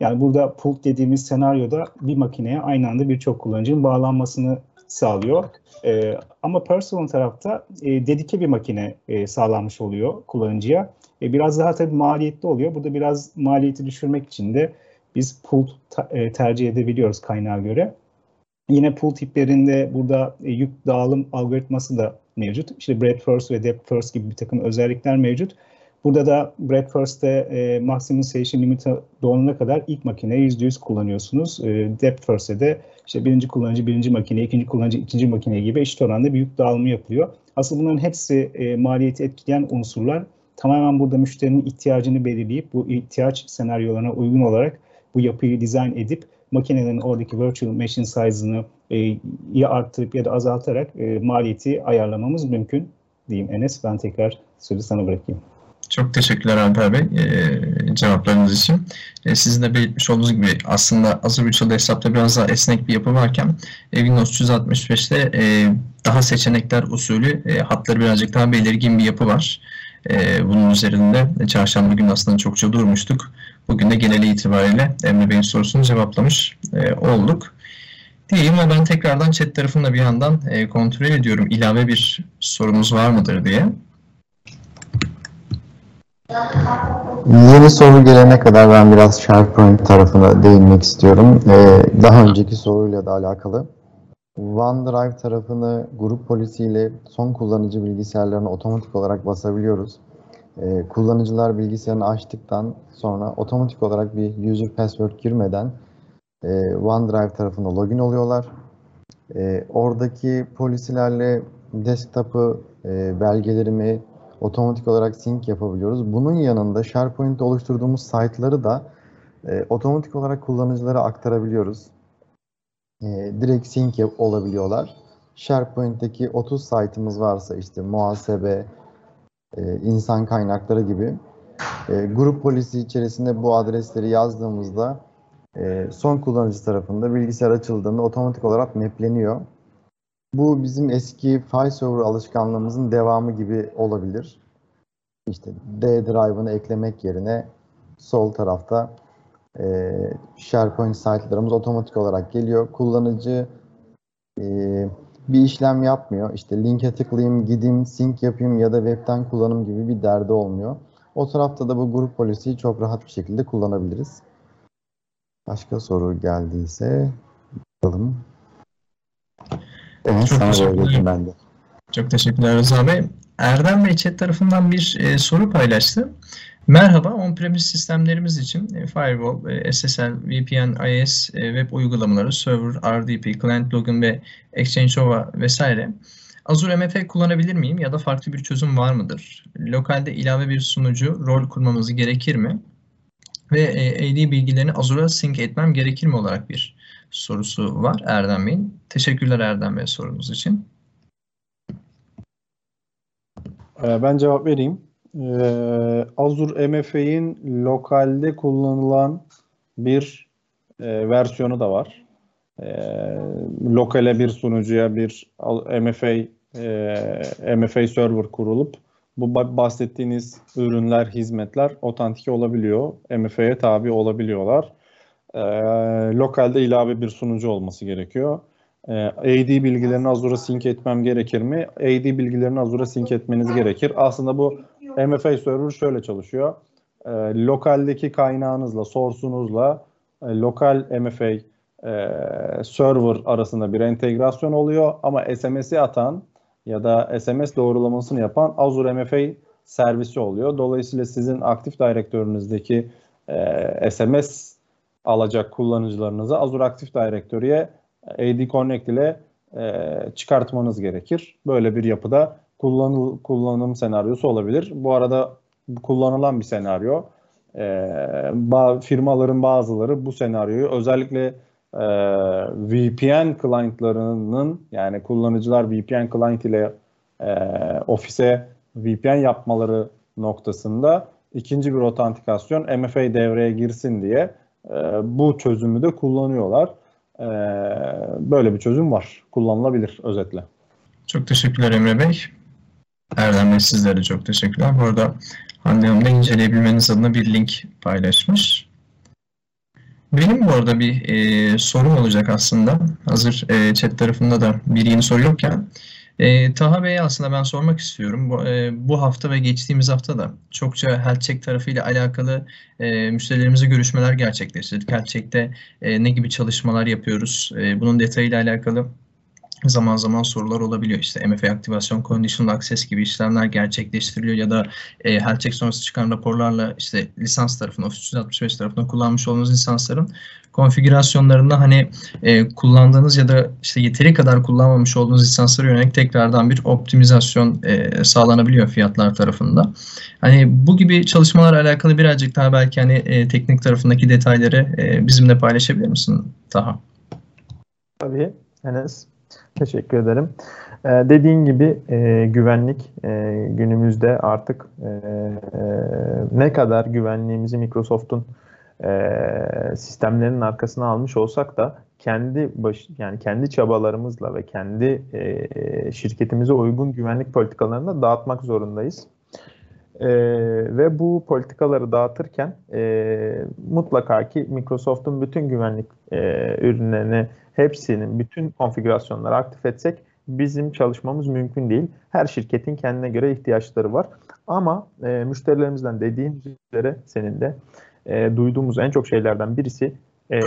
Yani burada pooled dediğimiz senaryoda bir makineye aynı anda birçok kullanıcının bağlanmasını sağlıyor. E, ama personal tarafta e, dedike bir makine e, sağlanmış oluyor kullanıcıya. E, biraz daha tabii maliyetli oluyor. Burada biraz maliyeti düşürmek için de biz pool e, tercih edebiliyoruz kaynağa göre. Yine pool tiplerinde burada e, yük dağılım algoritması da mevcut. İşte breadth first ve depth first gibi bir takım özellikler mevcut. Burada da breadth first'te e, maksimum session limit'e doğruna kadar ilk makineyi %100 kullanıyorsunuz. E, depth first'te de işte birinci kullanıcı birinci makine, ikinci kullanıcı ikinci makine gibi eşit oranda bir yük dağılımı yapılıyor. Aslında bunların hepsi e, maliyeti etkileyen unsurlar. Tamamen burada müşterinin ihtiyacını belirleyip bu ihtiyaç senaryolarına uygun olarak bu yapıyı dizayn edip makinelerin oradaki virtual machine size'ını e, ya arttırıp ya da azaltarak e, maliyeti ayarlamamız mümkün diyeyim Enes. Ben tekrar sözü sana bırakayım. Çok teşekkürler Alper Bey e, cevaplarınız için. E, sizin de belirtmiş olduğunuz gibi aslında Azure Virtual Desktop'ta biraz daha esnek bir yapı varken e, Windows 365'te e, daha seçenekler usulü e, hatları birazcık daha belirgin bir yapı var. E, bunun üzerinde çarşamba günü aslında çokça durmuştuk. Bugün de geneli itibariyle Emre Bey'in sorusunu cevaplamış e, olduk. Diyeyim ve ben tekrardan chat tarafında bir yandan e, kontrol ediyorum. İlave bir sorunuz var mıdır diye. Yeni soru gelene kadar ben biraz SharePoint tarafına değinmek istiyorum. Ee, daha önceki soruyla da alakalı. OneDrive tarafını grup polisiyle son kullanıcı bilgisayarlarına otomatik olarak basabiliyoruz. Ee, kullanıcılar bilgisayarını açtıktan sonra otomatik olarak bir user password girmeden e, OneDrive tarafına login oluyorlar. E, oradaki polisilerle desktop'ı, e, belgelerimi otomatik olarak sync yapabiliyoruz. Bunun yanında SharePoint'te oluşturduğumuz site'ları da e, otomatik olarak kullanıcılara aktarabiliyoruz. E, direkt sync olabiliyorlar. SharePoint'teki 30 site'ımız varsa işte muhasebe, e, insan kaynakları gibi e, grup polisi içerisinde bu adresleri yazdığımızda e, son kullanıcı tarafında bilgisayar açıldığında otomatik olarak mapleniyor. Bu bizim eski file alışkanlığımızın devamı gibi olabilir. İşte D drive'ını eklemek yerine sol tarafta e, SharePoint site'larımız otomatik olarak geliyor. Kullanıcı e, bir işlem yapmıyor. İşte linke tıklayayım, gideyim, sync yapayım ya da webten kullanım gibi bir derdi olmuyor. O tarafta da bu grup polisiyi çok rahat bir şekilde kullanabiliriz. Başka soru geldiyse bakalım. Evet, Çok teşekkürler. Ben de. Çok teşekkürler Rıza Bey. Erdem Bey chat tarafından bir e, soru paylaştı. Merhaba, on-premise sistemlerimiz için e, firewall, e, SSL, VPN, IS, e, web uygulamaları, server, RDP, client login ve Exchange OVA vesaire. Azure MFA kullanabilir miyim ya da farklı bir çözüm var mıdır? Lokalde ilave bir sunucu, rol kurmamız gerekir mi? Ve e, AD bilgilerini Azure'a sync etmem gerekir mi olarak bir sorusu var Erdem Bey'in. Teşekkürler Erdem Bey sorunuz için. Ee, ben cevap vereyim. Ee, Azure MFA'in lokalde kullanılan bir e, versiyonu da var. Ee, lokale bir sunucuya bir MFA e, MFA server kurulup bu bahsettiğiniz ürünler, hizmetler otantik olabiliyor. MFA'ya tabi olabiliyorlar e, lokalde ilave bir sunucu olması gerekiyor. E, ee, AD bilgilerini Azure'a sync etmem gerekir mi? AD bilgilerini Azure'a sync etmeniz gerekir. Aslında bu MFA server şöyle çalışıyor. E, lokaldeki kaynağınızla, source'unuzla e, lokal MFA e, server arasında bir entegrasyon oluyor ama SMS'i atan ya da SMS doğrulamasını yapan Azure MFA servisi oluyor. Dolayısıyla sizin aktif direktörünüzdeki e, SMS alacak kullanıcılarınızı Azure Active Directory'e AD Connect ile e, çıkartmanız gerekir. Böyle bir yapıda kullanıl, kullanım senaryosu olabilir. Bu arada kullanılan bir senaryo. E, ba, firmaların bazıları bu senaryoyu özellikle e, VPN clientlarının yani kullanıcılar VPN client ile e, ofise VPN yapmaları noktasında ikinci bir otantikasyon MFA devreye girsin diye e, bu çözümü de kullanıyorlar. E, böyle bir çözüm var. Kullanılabilir özetle. Çok teşekkürler Emre Bey. Erdem Bey sizlere çok teşekkürler. Bu arada Hande Hanım da inceleyebilmeniz adına bir link paylaşmış. Benim bu arada bir e, sorum olacak aslında. Hazır e, chat tarafında da bir yeni soru yokken. E, Taha Bey'e aslında ben sormak istiyorum. Bu, e, bu hafta ve geçtiğimiz hafta da çokça health check tarafıyla alakalı e, müşterilerimize görüşmeler gerçekleştirdik. Health check'te e, ne gibi çalışmalar yapıyoruz? E, bunun detayıyla alakalı zaman zaman sorular olabiliyor. İşte MFA aktivasyon, conditional access gibi işlemler gerçekleştiriliyor ya da e, health check sonrası çıkan raporlarla işte lisans tarafından, Office 365 tarafından kullanmış olduğunuz lisansların konfigürasyonlarında hani e, kullandığınız ya da işte yeteri kadar kullanmamış olduğunuz lisanslara yönelik tekrardan bir optimizasyon e, sağlanabiliyor fiyatlar tarafında. Hani bu gibi çalışmalarla alakalı birazcık daha belki hani e, teknik tarafındaki detayları e, bizimle paylaşabilir misin Taha? Tabii Enes. Teşekkür ederim. Ee, dediğin gibi e, güvenlik e, günümüzde artık e, e, ne kadar güvenliğimizi Microsoft'un e, sistemlerinin arkasına almış olsak da kendi baş, yani kendi çabalarımızla ve kendi e, şirketimize uygun güvenlik politikalarını dağıtmak zorundayız. E, ve bu politikaları dağıtırken e, mutlaka ki Microsoft'un bütün güvenlik e, ürünlerini hepsinin bütün konfigürasyonları aktif etsek bizim çalışmamız mümkün değil. Her şirketin kendine göre ihtiyaçları var. Ama e, müşterilerimizden dediğin üzere senin de e, duyduğumuz en çok şeylerden birisi e,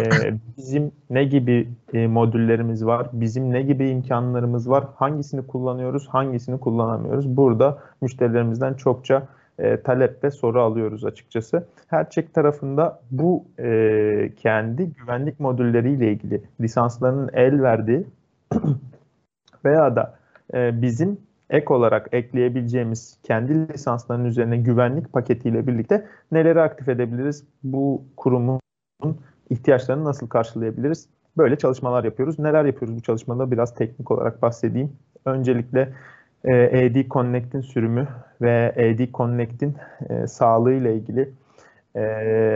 bizim ne gibi e, modüllerimiz var, bizim ne gibi imkanlarımız var, hangisini kullanıyoruz, hangisini kullanamıyoruz. Burada müşterilerimizden çokça e, talep ve soru alıyoruz açıkçası. Herçek tarafında bu e, kendi güvenlik modülleriyle ilgili lisanslarının el verdiği veya da e, bizim ek olarak ekleyebileceğimiz kendi lisanslarının üzerine güvenlik paketiyle birlikte neleri aktif edebiliriz? Bu kurumun ihtiyaçlarını nasıl karşılayabiliriz? Böyle çalışmalar yapıyoruz. Neler yapıyoruz bu çalışmada? Biraz teknik olarak bahsedeyim. Öncelikle AD Connect'in sürümü ve AD Connect'in e, sağlığı ile ilgili e,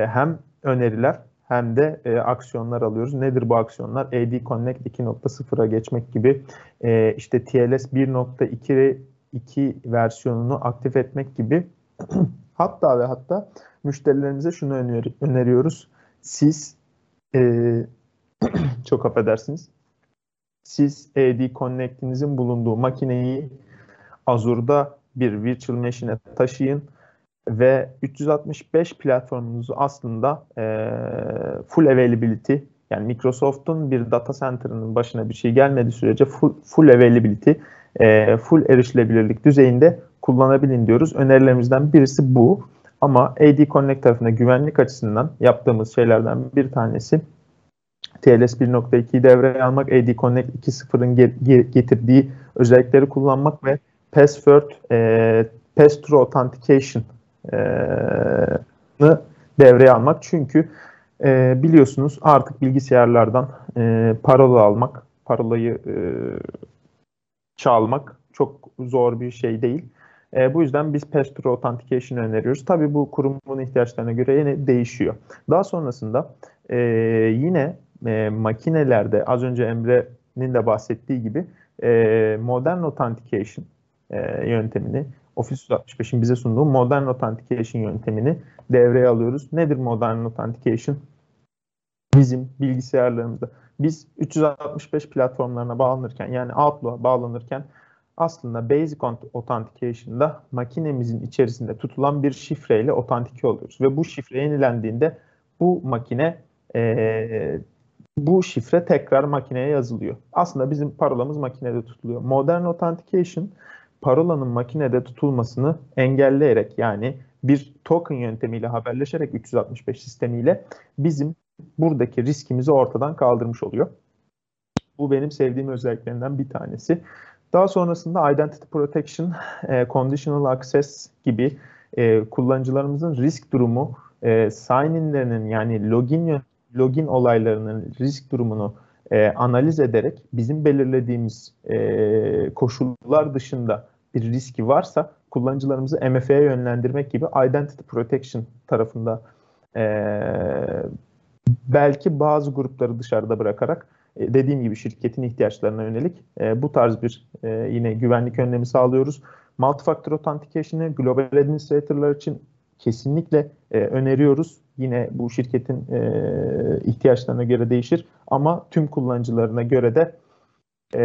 hem öneriler hem de e, aksiyonlar alıyoruz. Nedir bu aksiyonlar? AD Connect 2.0'a geçmek gibi e, işte TLS 1.2 2 versiyonunu aktif etmek gibi hatta ve hatta müşterilerimize şunu öneri öneriyoruz. Siz e, çok affedersiniz. Siz AD Connect'inizin bulunduğu makineyi Azure'da bir virtual machine'e taşıyın ve 365 platformunuzu aslında e, full availability yani Microsoft'un bir data center'ının başına bir şey gelmediği sürece full, full availability, e, full erişilebilirlik düzeyinde kullanabilin diyoruz. Önerilerimizden birisi bu. Ama AD Connect tarafında güvenlik açısından yaptığımız şeylerden bir tanesi TLS 1.2'yi devreye almak, AD Connect 2.0'ın getirdiği özellikleri kullanmak ve password, e, pass-through authentication'ı devreye almak. Çünkü e, biliyorsunuz artık bilgisayarlardan e, parola almak, parolayı e, çalmak çok zor bir şey değil. E, bu yüzden biz pass-through authentication öneriyoruz. Tabii bu kurumun ihtiyaçlarına göre yine değişiyor. Daha sonrasında e, yine e, makinelerde az önce Emre'nin de bahsettiği gibi e, modern authentication e, yöntemini, Office 365'in bize sunduğu Modern Authentication yöntemini devreye alıyoruz. Nedir Modern Authentication? Bizim bilgisayarlarımızda biz 365 platformlarına bağlanırken yani Outlook'a bağlanırken aslında Basic Authentication'da makinemizin içerisinde tutulan bir şifreyle otantike oluyoruz. Ve bu şifre yenilendiğinde bu makine e, bu şifre tekrar makineye yazılıyor. Aslında bizim parolamız makinede tutuluyor. Modern Authentication parolanın makinede tutulmasını engelleyerek yani bir token yöntemiyle haberleşerek 365 sistemiyle bizim buradaki riskimizi ortadan kaldırmış oluyor. Bu benim sevdiğim özelliklerinden bir tanesi. Daha sonrasında Identity Protection, e, Conditional Access gibi e, kullanıcılarımızın risk durumu, e, sign-in'lerinin yani login login olaylarının risk durumunu e, analiz ederek bizim belirlediğimiz e, koşullar dışında bir riski varsa kullanıcılarımızı MFA'ya yönlendirmek gibi Identity Protection tarafında e, belki bazı grupları dışarıda bırakarak e, dediğim gibi şirketin ihtiyaçlarına yönelik e, bu tarz bir e, yine güvenlik önlemi sağlıyoruz. Multifactor Authentication'ı global administrator'lar için kesinlikle e, öneriyoruz. Yine bu şirketin e, ihtiyaçlarına göre değişir ama tüm kullanıcılarına göre de e,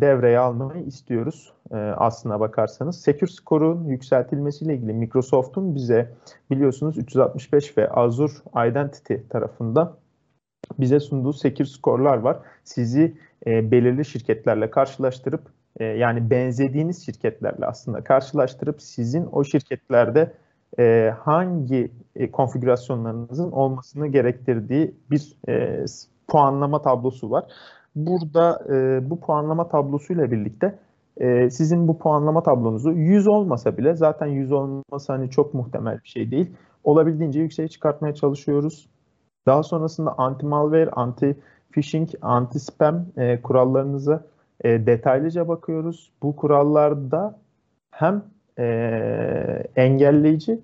devreye almayı istiyoruz e, aslına bakarsanız. Secure Score'un yükseltilmesiyle ilgili Microsoft'un bize biliyorsunuz 365 ve Azure Identity tarafında bize sunduğu Secure Score'lar var. Sizi e, belirli şirketlerle karşılaştırıp e, yani benzediğiniz şirketlerle aslında karşılaştırıp sizin o şirketlerde e, hangi e, konfigürasyonlarınızın olmasını gerektirdiği bir e, puanlama tablosu var. Burada e, bu puanlama tablosuyla birlikte e, sizin bu puanlama tablonuzu 100 olmasa bile zaten 100 olması hani çok muhtemel bir şey değil. Olabildiğince yükseğe çıkartmaya çalışıyoruz. Daha sonrasında anti-malware, anti-phishing, anti-spam e, kurallarınıza e, detaylıca bakıyoruz. Bu kurallarda hem e, engelleyici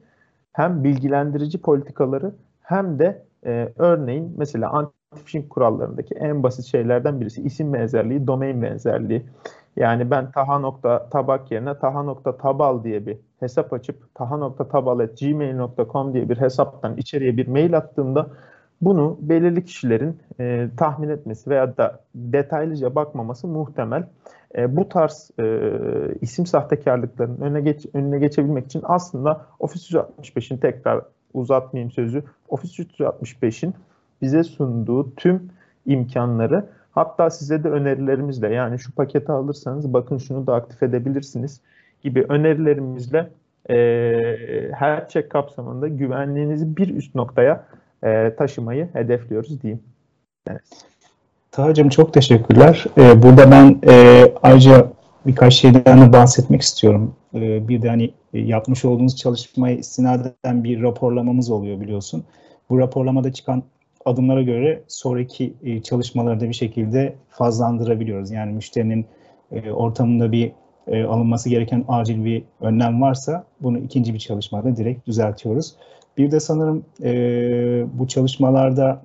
hem bilgilendirici politikaları hem de e, örneğin mesela anti-phishing kurallarındaki en basit şeylerden birisi isim benzerliği, domain benzerliği. Yani ben taha.tabak yerine taha.tabal diye bir hesap açıp taha.tabal.gmail.com diye bir hesaptan içeriye bir mail attığımda bunu belirli kişilerin e, tahmin etmesi veya da detaylıca bakmaması muhtemel. E, bu tarz e, isim sahtekarlıklarının önüne, geç, önüne geçebilmek için aslında Office 365'in tekrar uzatmayayım sözü, Office 365'in bize sunduğu tüm imkanları hatta size de önerilerimizle yani şu paketi alırsanız bakın şunu da aktif edebilirsiniz gibi önerilerimizle e, her check kapsamında güvenliğinizi bir üst noktaya e, taşımayı hedefliyoruz diyeyim. Evet. Taha'cığım çok teşekkürler. Ee, burada ben e, ayrıca birkaç şeyden de bahsetmek istiyorum. Ee, bir de hani e, yapmış olduğunuz çalışmaya istinaden bir raporlamamız oluyor biliyorsun. Bu raporlamada çıkan adımlara göre sonraki e, çalışmaları da bir şekilde fazlandırabiliyoruz. Yani müşterinin e, ortamında bir e, alınması gereken acil bir önlem varsa bunu ikinci bir çalışmada direkt düzeltiyoruz. Bir de sanırım e, bu çalışmalarda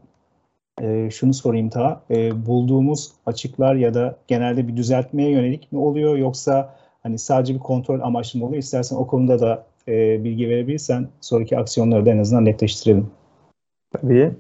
e, şunu sorayım ta e, bulduğumuz açıklar ya da genelde bir düzeltmeye yönelik mi oluyor yoksa hani sadece bir kontrol amaçlı mı oluyor? İstersen o konuda da e, bilgi verebilirsen sonraki aksiyonları da en azından netleştirelim. Tabii.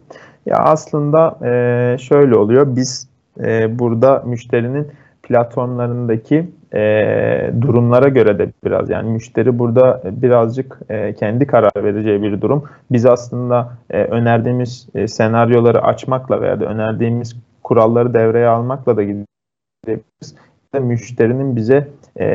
Ya aslında e, şöyle oluyor. Biz e, burada müşterinin platformlarındaki e, durumlara göre de biraz yani müşteri burada birazcık e, kendi karar vereceği bir durum. Biz aslında e, önerdiğimiz e, senaryoları açmakla veya da önerdiğimiz kuralları devreye almakla da gidebiliriz. Müşterinin bize e,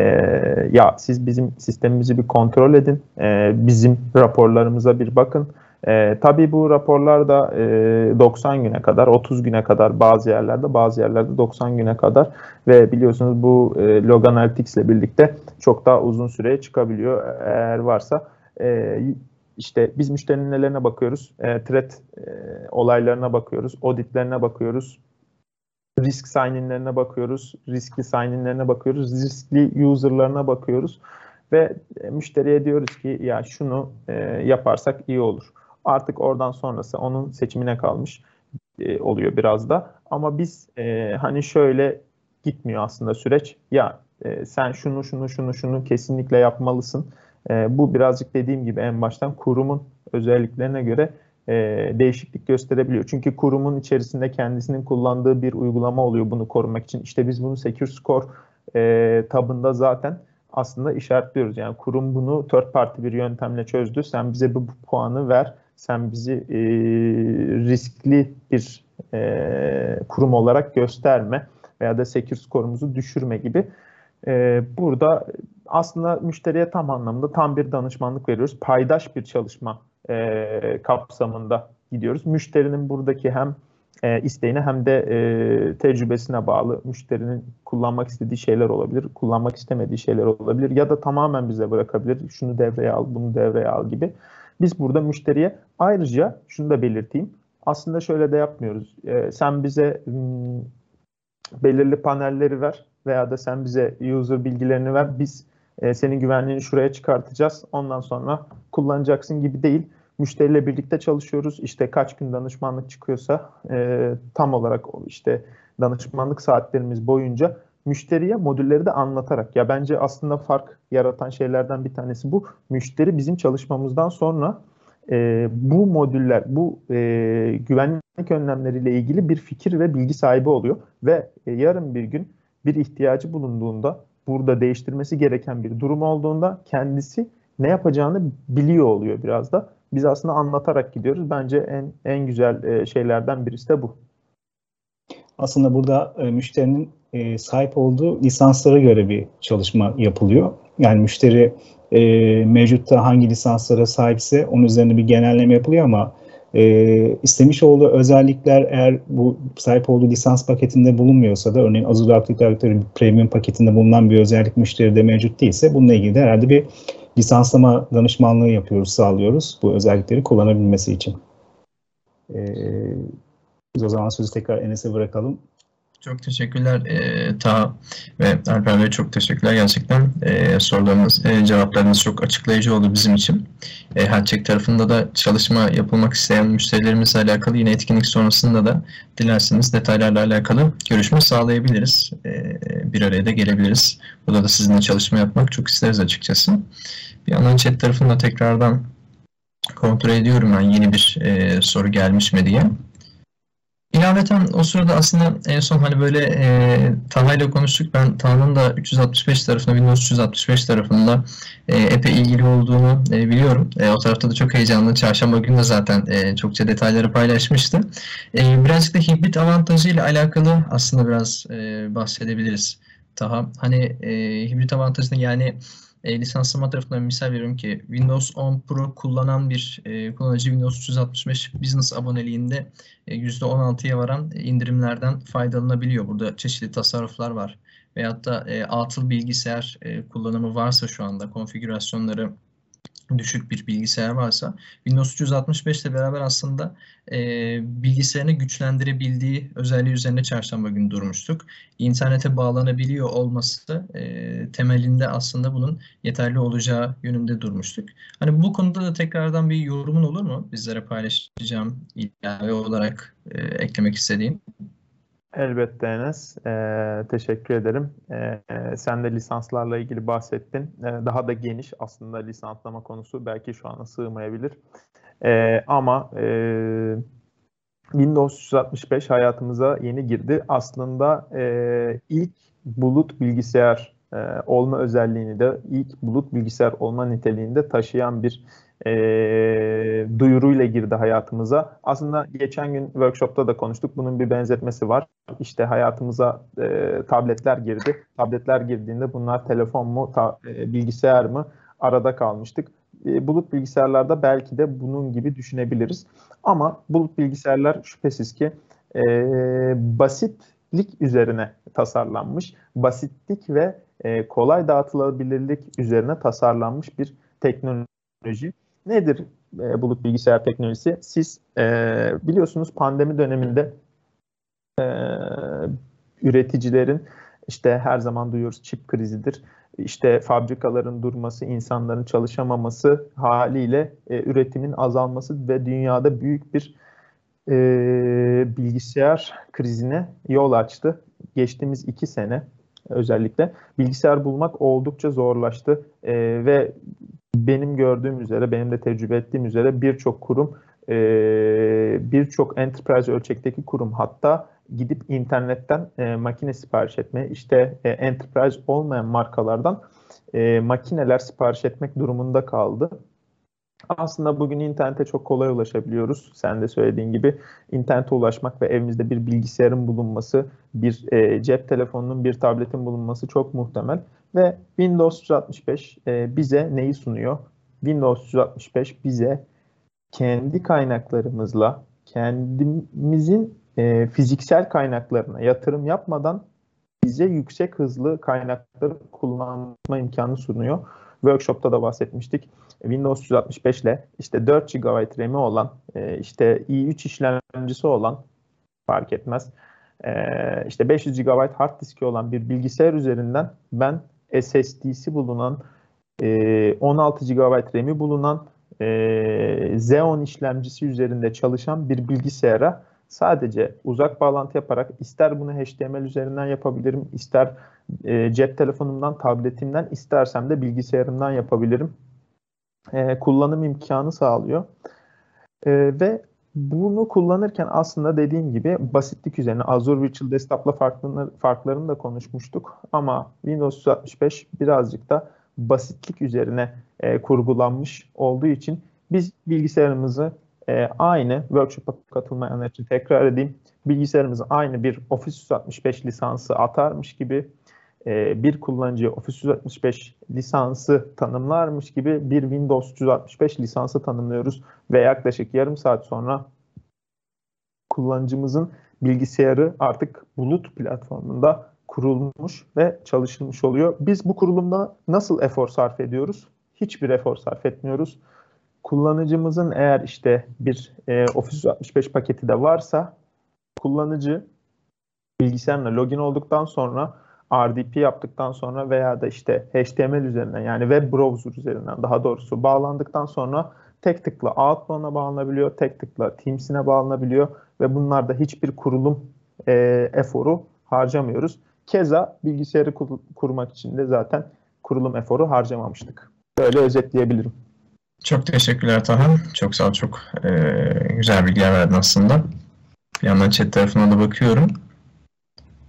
ya siz bizim sistemimizi bir kontrol edin, e, bizim raporlarımıza bir bakın e, tabii bu raporlar da e, 90 güne kadar, 30 güne kadar bazı yerlerde, bazı yerlerde 90 güne kadar ve biliyorsunuz bu e, Log Analytics ile birlikte çok daha uzun süreye çıkabiliyor eğer varsa. E, işte biz müşterinin nelerine bakıyoruz, e, threat e, olaylarına bakıyoruz, auditlerine bakıyoruz, risk sign-in'lerine bakıyoruz, riskli sign-in'lerine bakıyoruz, riskli user'larına bakıyoruz ve e, müşteriye diyoruz ki ya şunu e, yaparsak iyi olur. Artık oradan sonrası onun seçimine kalmış e, oluyor biraz da. Ama biz e, hani şöyle gitmiyor aslında süreç. Ya e, sen şunu şunu şunu şunu kesinlikle yapmalısın. E, bu birazcık dediğim gibi en baştan kurumun özelliklerine göre e, değişiklik gösterebiliyor. Çünkü kurumun içerisinde kendisinin kullandığı bir uygulama oluyor bunu korumak için. İşte biz bunu Secure Score e, tabında zaten aslında işaretliyoruz. Yani kurum bunu third party bir yöntemle çözdü. Sen bize bu puanı ver sen bizi e, riskli bir e, kurum olarak gösterme veya da secure skorumuzu düşürme gibi. E, burada aslında müşteriye tam anlamda tam bir danışmanlık veriyoruz. Paydaş bir çalışma e, kapsamında gidiyoruz. Müşterinin buradaki hem e, isteğine hem de e, tecrübesine bağlı müşterinin kullanmak istediği şeyler olabilir, kullanmak istemediği şeyler olabilir ya da tamamen bize bırakabilir. Şunu devreye al, bunu devreye al gibi. Biz burada müşteriye ayrıca şunu da belirteyim. Aslında şöyle de yapmıyoruz. E, sen bize m, hmm, belirli panelleri ver veya da sen bize user bilgilerini ver. Biz e, senin güvenliğini şuraya çıkartacağız. Ondan sonra kullanacaksın gibi değil. Müşteriyle birlikte çalışıyoruz. İşte kaç gün danışmanlık çıkıyorsa e, tam olarak işte danışmanlık saatlerimiz boyunca müşteriye modülleri de anlatarak ya bence aslında fark yaratan şeylerden bir tanesi bu. Müşteri bizim çalışmamızdan sonra e, bu modüller, bu e, güvenlik önlemleriyle ilgili bir fikir ve bilgi sahibi oluyor ve e, yarın bir gün bir ihtiyacı bulunduğunda burada değiştirmesi gereken bir durum olduğunda kendisi ne yapacağını biliyor oluyor biraz da. Biz aslında anlatarak gidiyoruz. Bence en en güzel e, şeylerden birisi de bu. Aslında burada e, müşterinin e, sahip olduğu lisanslara göre bir çalışma yapılıyor. Yani müşteri e, mevcutta hangi lisanslara sahipse onun üzerine bir genelleme yapılıyor ama e, istemiş olduğu özellikler eğer bu sahip olduğu lisans paketinde bulunmuyorsa da örneğin Azure Directory Premium paketinde bulunan bir özellik müşteride mevcut değilse bununla ilgili de herhalde bir lisanslama danışmanlığı yapıyoruz, sağlıyoruz bu özellikleri kullanabilmesi için. Ee, biz o zaman sözü tekrar Enes'e bırakalım. Çok teşekkürler e, Ta ve Alper Bey çok teşekkürler. Gerçekten e, sorularınız, e, cevaplarınız çok açıklayıcı oldu bizim için. E, Hatcheck tarafında da çalışma yapılmak isteyen müşterilerimizle alakalı yine etkinlik sonrasında da dilerseniz detaylarla alakalı görüşme sağlayabiliriz. E, bir araya da gelebiliriz. Burada da sizinle çalışma yapmak çok isteriz açıkçası. Bir yandan chat tarafında tekrardan kontrol ediyorum ben yeni bir e, soru gelmiş mi diye. İlaveten o sırada aslında en son hani böyle e, Taha ile konuştuk. Ben Taha'nın da 365 tarafında, Windows 365 tarafında e, epey ilgili olduğunu e, biliyorum. E, o tarafta da çok heyecanlı. Çarşamba günü de zaten e, çokça detayları paylaşmıştı. E, birazcık da hibrit avantajı ile alakalı aslında biraz e, bahsedebiliriz. Taha hani e, hibrit avantajını yani e, lisanslama tarafından misal veriyorum ki Windows 10 Pro kullanan bir e, kullanıcı Windows 365 Business aboneliğinde e, %16'ya varan indirimlerden faydalanabiliyor. Burada çeşitli tasarruflar var. Veyahut da e, atıl bilgisayar e, kullanımı varsa şu anda konfigürasyonları düşük bir bilgisayar varsa Windows 365 ile beraber aslında e, bilgisayarını güçlendirebildiği özelliği üzerine çarşamba günü durmuştuk. İnternete bağlanabiliyor olması e, temelinde aslında bunun yeterli olacağı yönünde durmuştuk. Hani bu konuda da tekrardan bir yorumun olur mu? Bizlere paylaşacağım ilave olarak e, eklemek istediğim. Elbette Enes. Ee, teşekkür ederim. Ee, sen de lisanslarla ilgili bahsettin. Ee, daha da geniş aslında lisanslama konusu. Belki şu ana sığmayabilir. Ee, ama e, Windows 365 hayatımıza yeni girdi. Aslında e, ilk bulut bilgisayar e, olma özelliğini de ilk bulut bilgisayar olma niteliğinde taşıyan bir e, duyuruyla girdi hayatımıza. Aslında geçen gün workshopta da konuştuk. Bunun bir benzetmesi var. İşte hayatımıza e, tabletler girdi. Tabletler girdiğinde bunlar telefon mu, ta, e, bilgisayar mı arada kalmıştık. E, bulut bilgisayarlarda belki de bunun gibi düşünebiliriz. Ama bulut bilgisayarlar şüphesiz ki e, basitlik üzerine tasarlanmış. Basitlik ve e, kolay dağıtılabilirlik üzerine tasarlanmış bir teknoloji. Nedir e, bulut bilgisayar teknolojisi? Siz e, biliyorsunuz pandemi döneminde e, üreticilerin işte her zaman duyuyoruz çip krizidir. İşte fabrikaların durması, insanların çalışamaması haliyle e, üretimin azalması ve dünyada büyük bir e, bilgisayar krizine yol açtı. Geçtiğimiz iki sene özellikle bilgisayar bulmak oldukça zorlaştı e, ve benim gördüğüm üzere, benim de tecrübe ettiğim üzere birçok kurum, e, birçok enterprise ölçekteki kurum hatta gidip internetten e, makine sipariş etme, işte e, enterprise olmayan markalardan e, makineler sipariş etmek durumunda kaldı. Aslında bugün internete çok kolay ulaşabiliyoruz. Sen de söylediğin gibi internete ulaşmak ve evimizde bir bilgisayarın bulunması, bir e, cep telefonunun, bir tabletin bulunması çok muhtemel. Ve Windows 365 e, bize neyi sunuyor? Windows 365 bize kendi kaynaklarımızla, kendimizin e, fiziksel kaynaklarına yatırım yapmadan bize yüksek hızlı kaynakları kullanma imkanı sunuyor. Workshop'ta da bahsetmiştik. Windows 365 ile işte 4 GB RAM'i olan, e, işte i3 işlemcisi olan fark etmez. E, işte 500 GB hard diski olan bir bilgisayar üzerinden ben SSD'si bulunan, 16 GB RAM'i bulunan Xeon işlemcisi üzerinde çalışan bir bilgisayara sadece uzak bağlantı yaparak ister bunu HTML üzerinden yapabilirim, ister e, cep telefonumdan, tabletimden, istersem de bilgisayarımdan yapabilirim. E, kullanım imkanı sağlıyor. E, ve bunu kullanırken aslında dediğim gibi basitlik üzerine Azure Virtual Desktop'la farklarını, farklarını da konuşmuştuk. Ama Windows 365 birazcık da basitlik üzerine e, kurgulanmış olduğu için biz bilgisayarımızı e, aynı workshop'a katılmayanlar için tekrar edeyim. Bilgisayarımızı aynı bir Office 365 lisansı atarmış gibi e, bir kullanıcıya Office 365 lisansı tanımlarmış gibi bir Windows 365 lisansı tanımlıyoruz ve yaklaşık yarım saat sonra kullanıcımızın bilgisayarı artık bulut platformunda kurulmuş ve çalışılmış oluyor. Biz bu kurulumda nasıl efor sarf ediyoruz? Hiçbir efor sarf etmiyoruz. Kullanıcımızın eğer işte bir e, Office 365 paketi de varsa kullanıcı bilgisayarına login olduktan sonra RDP yaptıktan sonra veya da işte HTML üzerinden yani web browser üzerinden daha doğrusu bağlandıktan sonra tek tıkla Outbound'a bağlanabiliyor, tek tıkla Teams'ine bağlanabiliyor ve bunlarda hiçbir kurulum e, eforu harcamıyoruz. Keza bilgisayarı kur- kurmak için de zaten kurulum eforu harcamamıştık. Böyle özetleyebilirim. Çok teşekkürler Tahan. Çok sağ ol. Çok e, güzel bilgiler verdin aslında. Bir yandan chat tarafına da bakıyorum.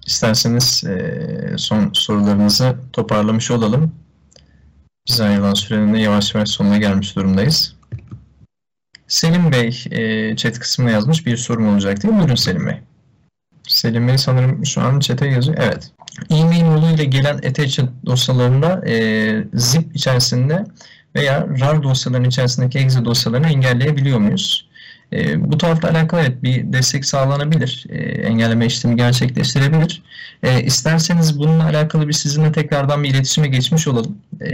İsterseniz e, son sorularımızı toparlamış olalım. Bize ayrılan sürenin de yavaş yavaş sonuna gelmiş durumdayız. Selim Bey e, chat kısmına yazmış bir sorum olacak değil mi? Buyurun Selim Bey. Selim Bey sanırım şu an chat'e yazıyor. Evet. E-mail yoluyla gelen attachment dosyalarında e, zip içerisinde veya RAR dosyaların içerisindeki exe dosyalarını engelleyebiliyor muyuz? E, bu tarafla alakalı evet bir destek sağlanabilir. E, engelleme işlemi gerçekleştirebilir. E, isterseniz bununla alakalı bir sizinle tekrardan bir iletişime geçmiş olalım. E,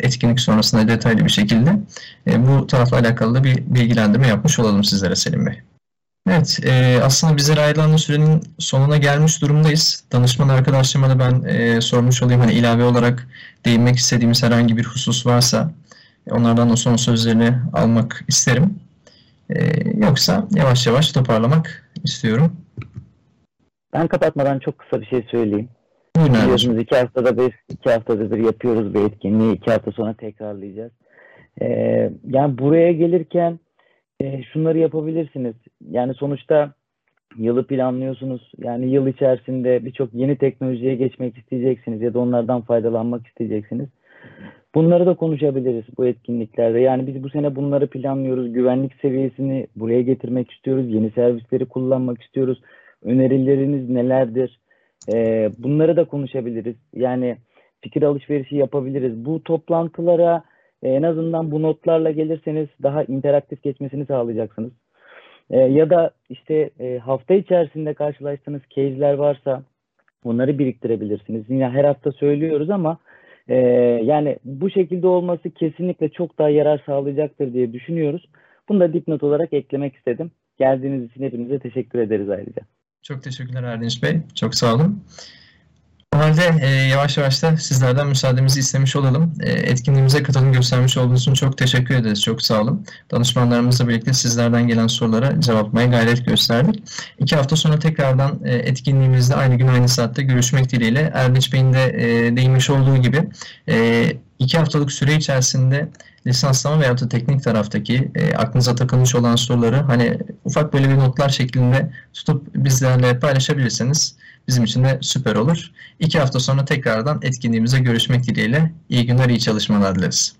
etkinlik sonrasında detaylı bir şekilde. E, bu tarafla alakalı da bir bilgilendirme yapmış olalım sizlere Selim Bey. Evet, e, aslında bizlere ayrılan sürenin sonuna gelmiş durumdayız. Danışman arkadaşlarıma da ben e, sormuş olayım. Hani ilave olarak değinmek istediğimiz herhangi bir husus varsa onlardan da son sözlerini almak isterim. E, yoksa yavaş yavaş toparlamak istiyorum. Ben kapatmadan çok kısa bir şey söyleyeyim. Buyurun. Biliyorsunuz iki haftada bir, iki haftada bir yapıyoruz bir etkinliği. iki hafta sonra tekrarlayacağız. Ee, yani buraya gelirken e, şunları yapabilirsiniz. Yani sonuçta yılı planlıyorsunuz. Yani yıl içerisinde birçok yeni teknolojiye geçmek isteyeceksiniz ya da onlardan faydalanmak isteyeceksiniz. Bunları da konuşabiliriz bu etkinliklerde. Yani biz bu sene bunları planlıyoruz. Güvenlik seviyesini buraya getirmek istiyoruz. Yeni servisleri kullanmak istiyoruz. Önerileriniz nelerdir? Ee, bunları da konuşabiliriz. Yani fikir alışverişi yapabiliriz. Bu toplantılara e, en azından bu notlarla gelirseniz daha interaktif geçmesini sağlayacaksınız. E, ya da işte e, hafta içerisinde karşılaştığınız case'ler varsa onları biriktirebilirsiniz. Yine her hafta söylüyoruz ama e, yani bu şekilde olması kesinlikle çok daha yarar sağlayacaktır diye düşünüyoruz. Bunu da dipnot olarak eklemek istedim. Geldiğiniz için hepinize teşekkür ederiz ayrıca. Çok teşekkürler Erdinç Bey. Çok sağ olun. O halde e, yavaş yavaş da sizlerden müsaademizi istemiş olalım. E, etkinliğimize katılım göstermiş olduğunuz için çok teşekkür ederiz. Çok sağ olun. Danışmanlarımızla birlikte sizlerden gelen sorulara cevaplamaya gayret gösterdik. İki hafta sonra tekrardan e, etkinliğimizde aynı gün aynı saatte görüşmek dileğiyle. Erdinç Bey'in de e, değinmiş olduğu gibi e, iki haftalık süre içerisinde lisanslama veya da teknik taraftaki e, aklınıza takılmış olan soruları hani ufak böyle bir notlar şeklinde tutup bizlerle paylaşabilirseniz bizim için de süper olur. İki hafta sonra tekrardan etkinliğimize görüşmek dileğiyle. İyi günler, iyi çalışmalar dileriz.